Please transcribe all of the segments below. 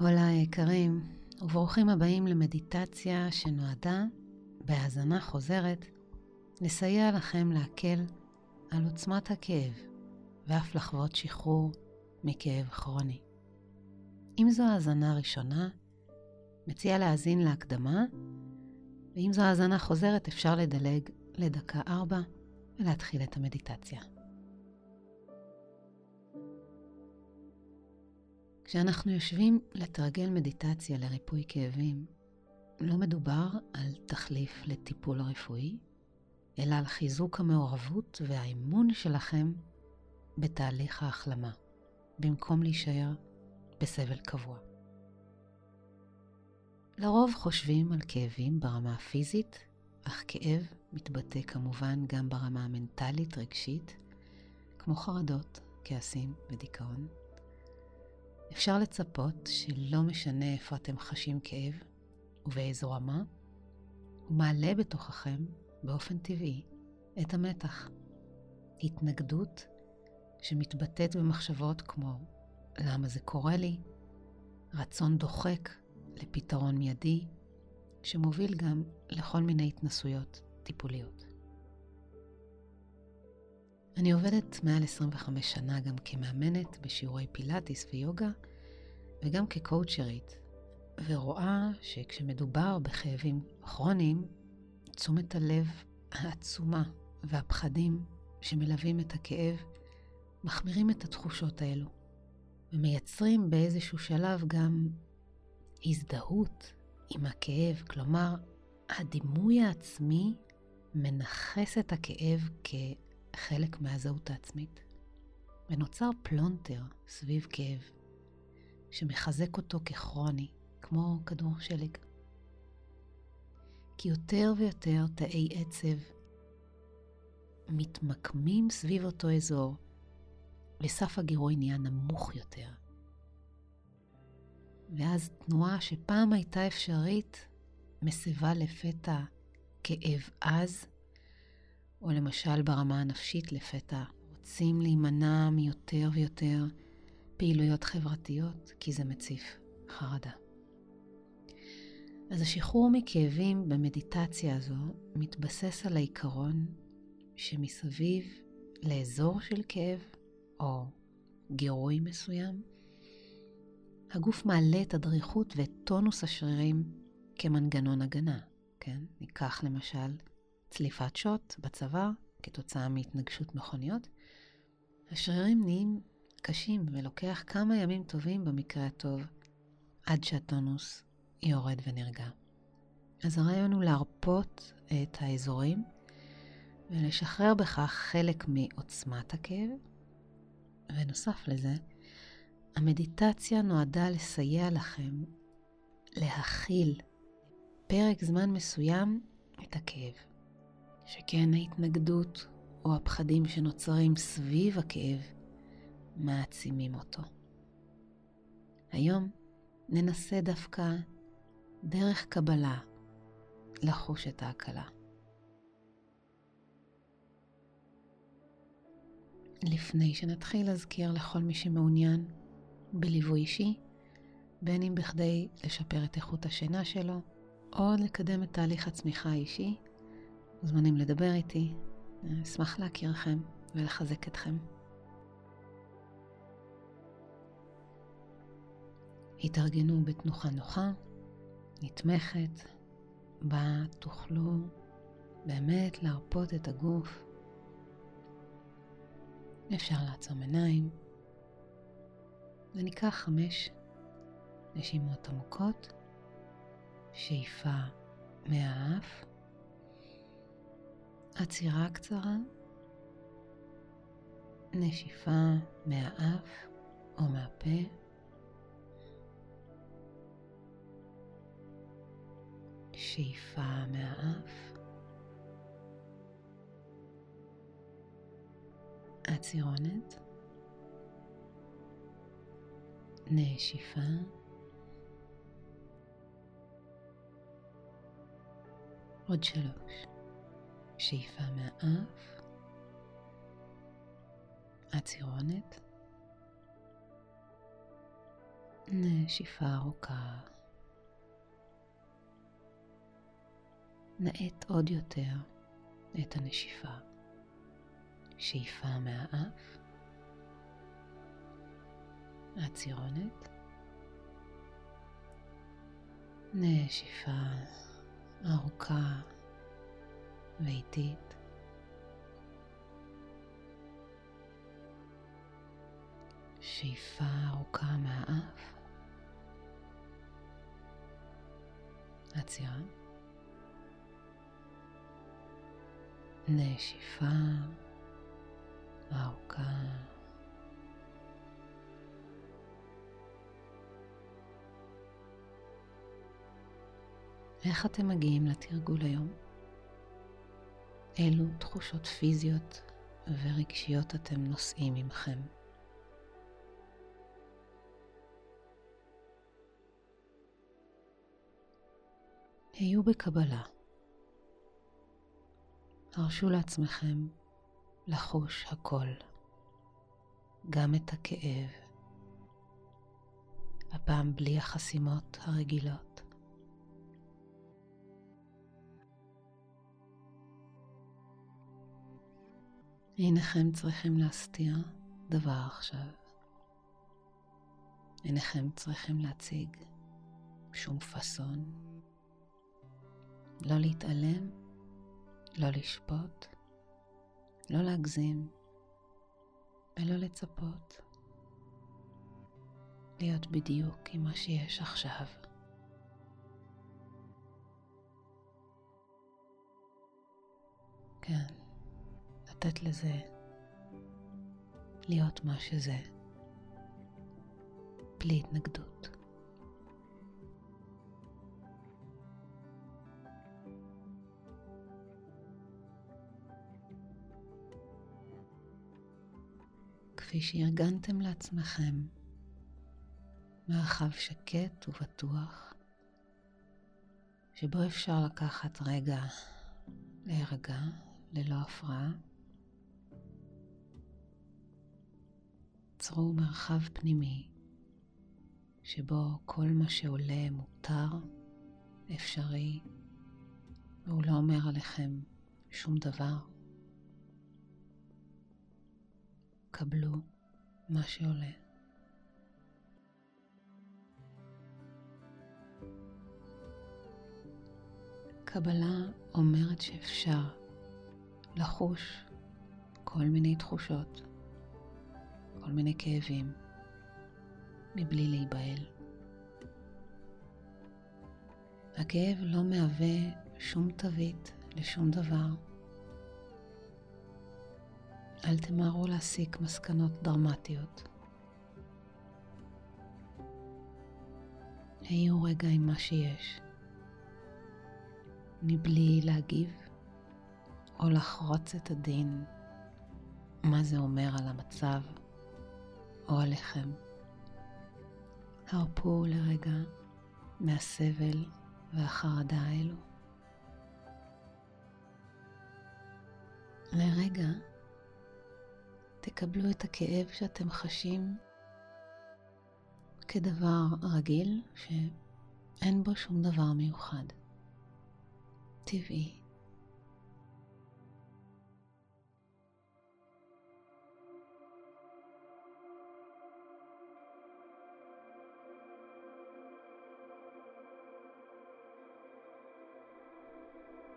הולה היקרים, וברוכים הבאים למדיטציה שנועדה, בהאזנה חוזרת, לסייע לכם להקל על עוצמת הכאב ואף לחוות שחרור מכאב כרוני. אם זו האזנה ראשונה, מציע להאזין להקדמה, ואם זו האזנה חוזרת אפשר לדלג לדקה ארבע ולהתחיל את המדיטציה. כשאנחנו יושבים לתרגל מדיטציה לריפוי כאבים, לא מדובר על תחליף לטיפול רפואי, אלא על חיזוק המעורבות והאמון שלכם בתהליך ההחלמה, במקום להישאר בסבל קבוע. לרוב חושבים על כאבים ברמה הפיזית, אך כאב מתבטא כמובן גם ברמה המנטלית-רגשית, כמו חרדות, כעסים ודיכאון. אפשר לצפות שלא משנה איפה אתם חשים כאב ובאיזו רמה, הוא מעלה בתוככם באופן טבעי את המתח. התנגדות שמתבטאת במחשבות כמו למה זה קורה לי, רצון דוחק לפתרון מיידי, שמוביל גם לכל מיני התנסויות טיפוליות. אני עובדת מעל 25 שנה גם כמאמנת בשיעורי פילאטיס ויוגה, וגם כקואוצ'רית, ורואה שכשמדובר בכאבים כרוניים, תשומת הלב העצומה והפחדים שמלווים את הכאב מחמירים את התחושות האלו, ומייצרים באיזשהו שלב גם הזדהות עם הכאב, כלומר, הדימוי העצמי מנכס את הכאב כחלק מהזהות העצמית. ונוצר פלונטר סביב כאב, שמחזק אותו ככרוני, כמו כדור שלג. כי יותר ויותר תאי עצב מתמקמים סביב אותו אזור, וסף הגירוי נהיה נמוך יותר. ואז תנועה שפעם הייתה אפשרית, מסבה לפתע כאב עז, או למשל ברמה הנפשית לפתע רוצים להימנע מיותר ויותר פעילויות חברתיות, כי זה מציף חרדה. אז השחרור מכאבים במדיטציה הזו מתבסס על העיקרון שמסביב לאזור של כאב או גירוי מסוים, הגוף מעלה את הדריכות ואת טונוס השרירים כמנגנון הגנה, כן? ניקח למשל צליפת שוט בצוואר כתוצאה מהתנגשות מכוניות. השרירים נהיים קשים ולוקח כמה ימים טובים במקרה הטוב עד שהטונוס יורד ונרגע. אז הרעיון הוא להרפות את האזורים ולשחרר בכך חלק מעוצמת הכאב. ונוסף לזה, המדיטציה נועדה לסייע לכם להכיל פרק זמן מסוים את הכאב. שכן ההתנגדות או הפחדים שנוצרים סביב הכאב מעצימים אותו. היום ננסה דווקא דרך קבלה לחוש את ההקלה. לפני שנתחיל, אזכיר לכל מי שמעוניין בליווי אישי, בין אם בכדי לשפר את איכות השינה שלו, או לקדם את תהליך הצמיחה האישי, מוזמנים לדבר איתי. אשמח להכירכם ולחזק אתכם. התארגנו בתנוחה נוחה, נתמכת, בה תוכלו באמת להרפות את הגוף. אפשר לעצום עיניים, וניקח חמש נשימות עמוקות, שאיפה מהאף, עצירה קצרה, נשיפה מהאף או מהפה, שאיפה מהאף, עצירונת, נשיפה, עוד שלוש, שאיפה מהאף, עצירונת, נשיפה ארוכה. נאט עוד יותר את הנשיפה. שאיפה מהאף, עצירונת, נשיפה ארוכה ואיטית. שאיפה ארוכה מהאף, עצירה, נשיפה ארוכה. איך אתם מגיעים לתרגול היום? אילו תחושות פיזיות ורגשיות אתם נושאים עמכם? היו בקבלה. הרשו לעצמכם לחוש הכל, גם את הכאב, הפעם בלי החסימות הרגילות. אינכם צריכים להסתיר דבר עכשיו. אינכם צריכים להציג שום פאסון. לא להתעלם, לא לשפוט, לא להגזים ולא לצפות. להיות בדיוק עם מה שיש עכשיו. כן, לתת לזה להיות מה שזה, בלי התנגדות. כפי שארגנתם לעצמכם מרחב שקט ובטוח, שבו אפשר לקחת רגע להירגע ללא הפרעה. צרו מרחב פנימי שבו כל מה שעולה מותר, אפשרי, והוא לא אומר עליכם שום דבר. קבלו מה שעולה. קבלה אומרת שאפשר לחוש כל מיני תחושות, כל מיני כאבים, מבלי להיבהל. הכאב לא מהווה שום תווית לשום דבר. אל תמהרו להסיק מסקנות דרמטיות. היו רגע עם מה שיש, מבלי להגיב או לחרוץ את הדין, מה זה אומר על המצב או עליכם. הרפו לרגע מהסבל והחרדה האלו. לרגע תקבלו את הכאב שאתם חשים כדבר רגיל שאין בו שום דבר מיוחד. טבעי.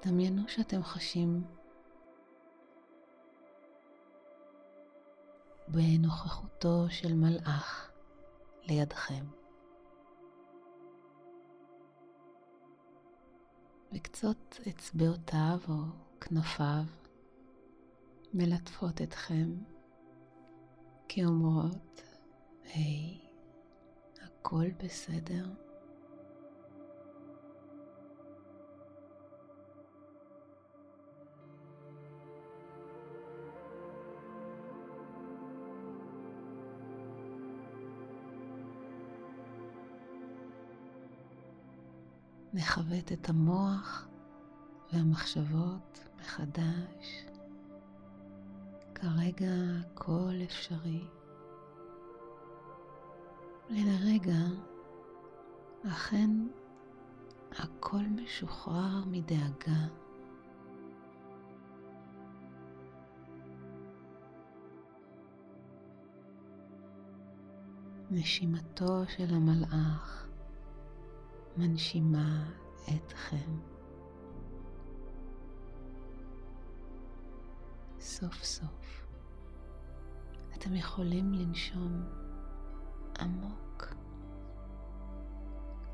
דמיינו שאתם חשים בנוכחותו של מלאך לידכם. וקצות אצבעותיו או כנפיו מלטפות אתכם כאומרות, היי, hey, הכל בסדר. נכוות את המוח והמחשבות מחדש. כרגע הכל אפשרי. ולרגע אכן הכל משוחרר מדאגה. נשימתו של המלאך מנשימה אתכם. סוף סוף אתם יכולים לנשום עמוק,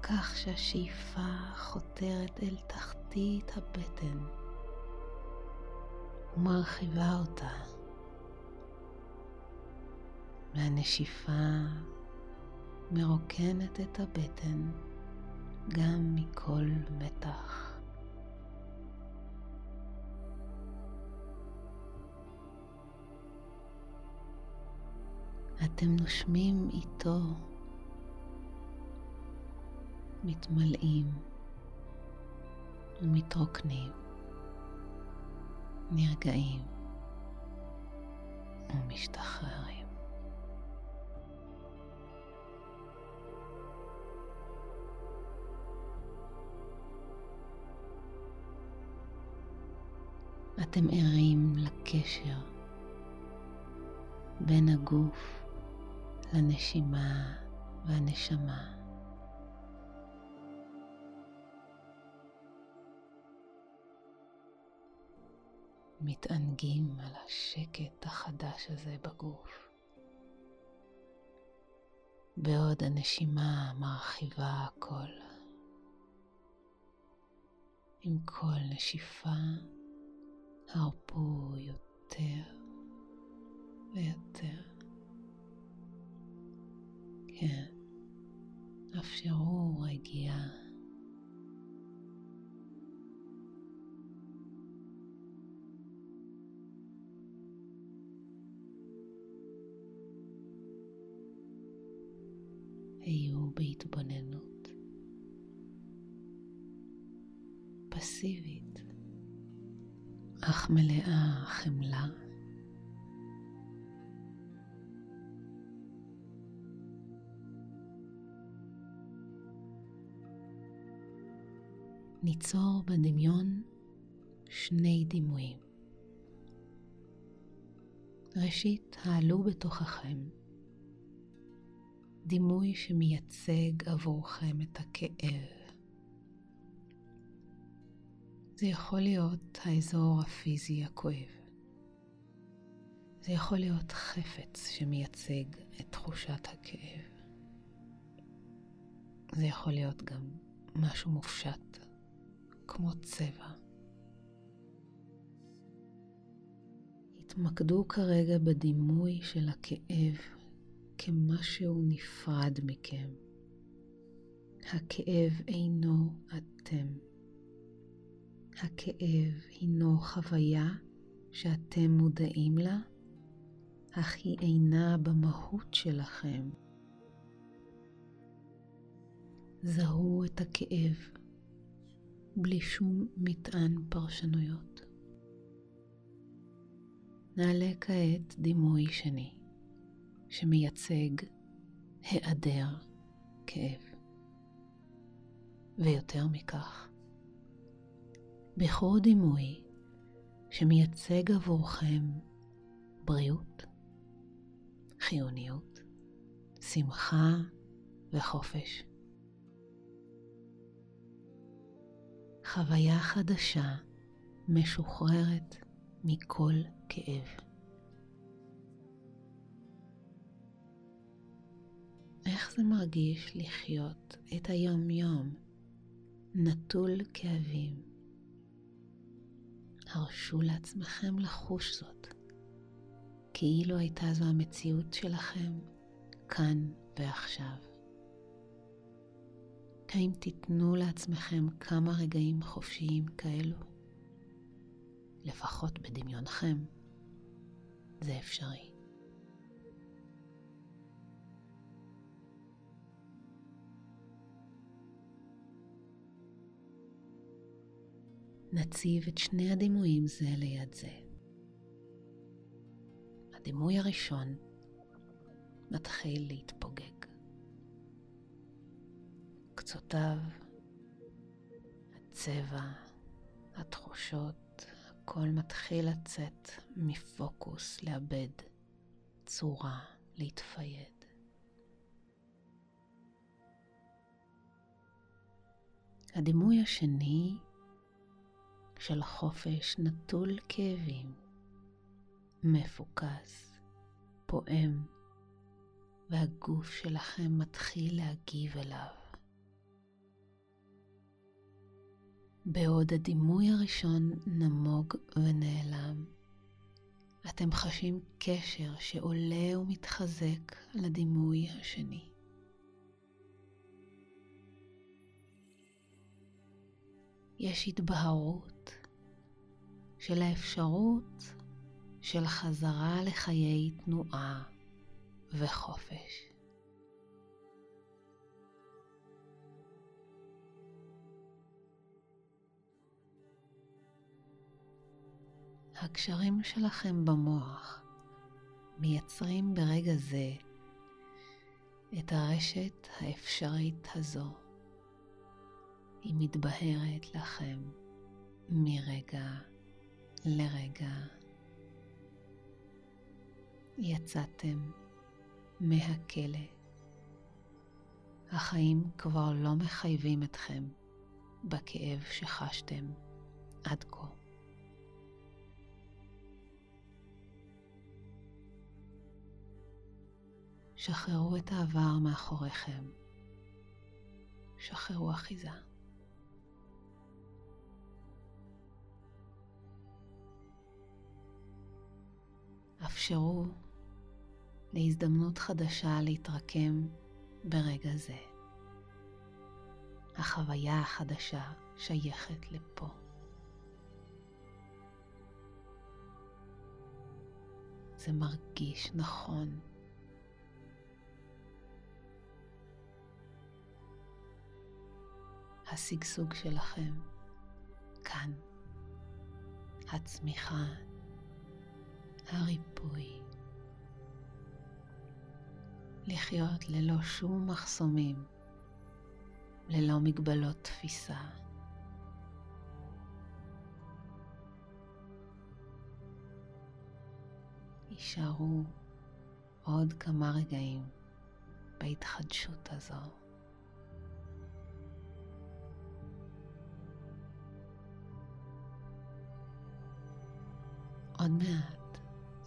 כך שהשאיפה חותרת אל תחתית הבטן ומרחיבה אותה, והנשיפה מרוקנת את הבטן גם מכל מתח. אתם נושמים איתו, מתמלאים ומתרוקנים, נרגעים ומשתחררים. אתם ערים לקשר בין הגוף לנשימה והנשמה. מתענגים על השקט החדש הזה בגוף, בעוד הנשימה מרחיבה הכל. עם כל נשיפה הרפו יותר ויותר. כן, אפשרו רגיעה. היו בהתבוננות פסיבית. אך מלאה חמלה. ניצור בדמיון שני דימויים. ראשית, העלו בתוככם דימוי שמייצג עבורכם את הכאב. זה יכול להיות האזור הפיזי הכואב. זה יכול להיות חפץ שמייצג את תחושת הכאב. זה יכול להיות גם משהו מופשט, כמו צבע. התמקדו כרגע בדימוי של הכאב כמשהו נפרד מכם. הכאב אינו אתם. הכאב הינו חוויה שאתם מודעים לה, אך היא אינה במהות שלכם. זהו את הכאב בלי שום מטען פרשנויות. נעלה כעת דימוי שני, שמייצג היעדר כאב. ויותר מכך, בחור דימוי שמייצג עבורכם בריאות, חיוניות, שמחה וחופש. חוויה חדשה משוחררת מכל כאב. איך זה מרגיש לחיות את היום-יום נטול כאבים? הרשו לעצמכם לחוש זאת, כאילו הייתה זו המציאות שלכם כאן ועכשיו. האם תיתנו לעצמכם כמה רגעים חופשיים כאלו? לפחות בדמיונכם, זה אפשרי. נציב את שני הדימויים זה ליד זה. הדימוי הראשון מתחיל להתפוגג. ניצוצותיו, הצבע, התחושות, הכל מתחיל לצאת מפוקוס, לאבד צורה, להתפייד. הדימוי השני של חופש נטול כאבים, מפוקס, פועם, והגוף שלכם מתחיל להגיב אליו. בעוד הדימוי הראשון נמוג ונעלם, אתם חשים קשר שעולה ומתחזק לדימוי השני. יש התבהרות של האפשרות של חזרה לחיי תנועה וחופש. הקשרים שלכם במוח מייצרים ברגע זה את הרשת האפשרית הזו. היא מתבהרת לכם מרגע לרגע. יצאתם מהכלא. החיים כבר לא מחייבים אתכם בכאב שחשתם עד כה. שחררו את העבר מאחוריכם. שחררו אחיזה. אפשרו להזדמנות חדשה להתרקם ברגע זה. החוויה החדשה שייכת לפה. זה מרגיש נכון. השגשוג שלכם כאן, הצמיחה, הריפוי. לחיות ללא שום מחסומים, ללא מגבלות תפיסה. יישארו עוד כמה רגעים בהתחדשות הזו. עוד מעט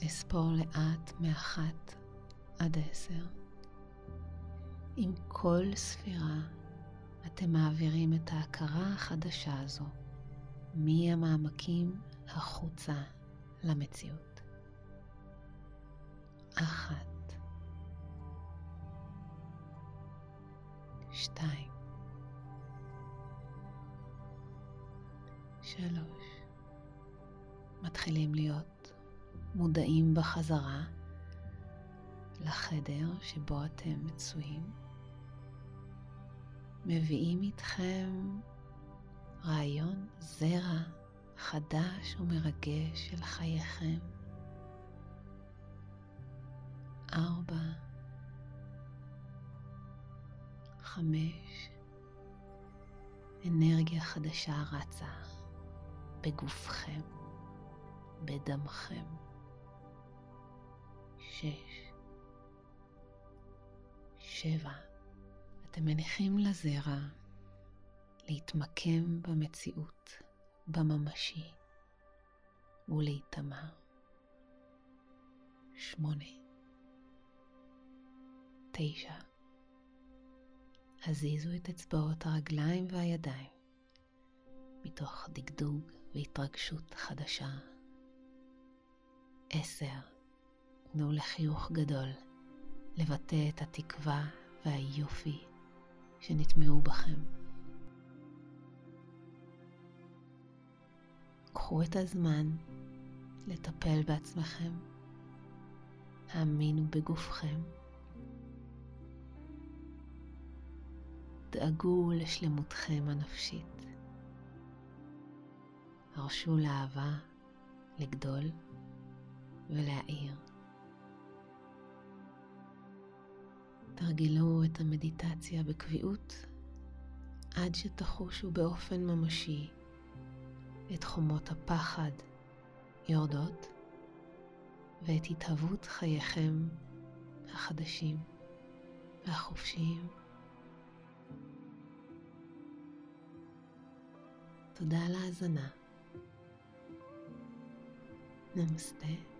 אספור לאט מאחת עד עשר. עם כל ספירה אתם מעבירים את ההכרה החדשה הזו מהמעמקים החוצה למציאות. אחת, שתיים, שלוש. מתחילים להיות מודעים בחזרה לחדר שבו אתם מצויים. מביאים איתכם רעיון זרע חדש ומרגש של חייכם. ארבע, חמש, אנרגיה חדשה רצה בגופכם. בדמכם. שש, שבע, אתם מניחים לזרע להתמקם במציאות, בממשי, ולהיטמע. שמונה, תשע, הזיזו את אצבעות הרגליים והידיים מתוך דגדוג והתרגשות חדשה. עשר, תנו לחיוך גדול לבטא את התקווה והיופי שנטמעו בכם. קחו את הזמן לטפל בעצמכם, האמינו בגופכם, דאגו לשלמותכם הנפשית, הרשו לאהבה לגדול ולהאיר. תרגלו את המדיטציה בקביעות עד שתחושו באופן ממשי את חומות הפחד יורדות ואת התהוות חייכם החדשים והחופשיים. תודה על ההאזנה. נמסטה.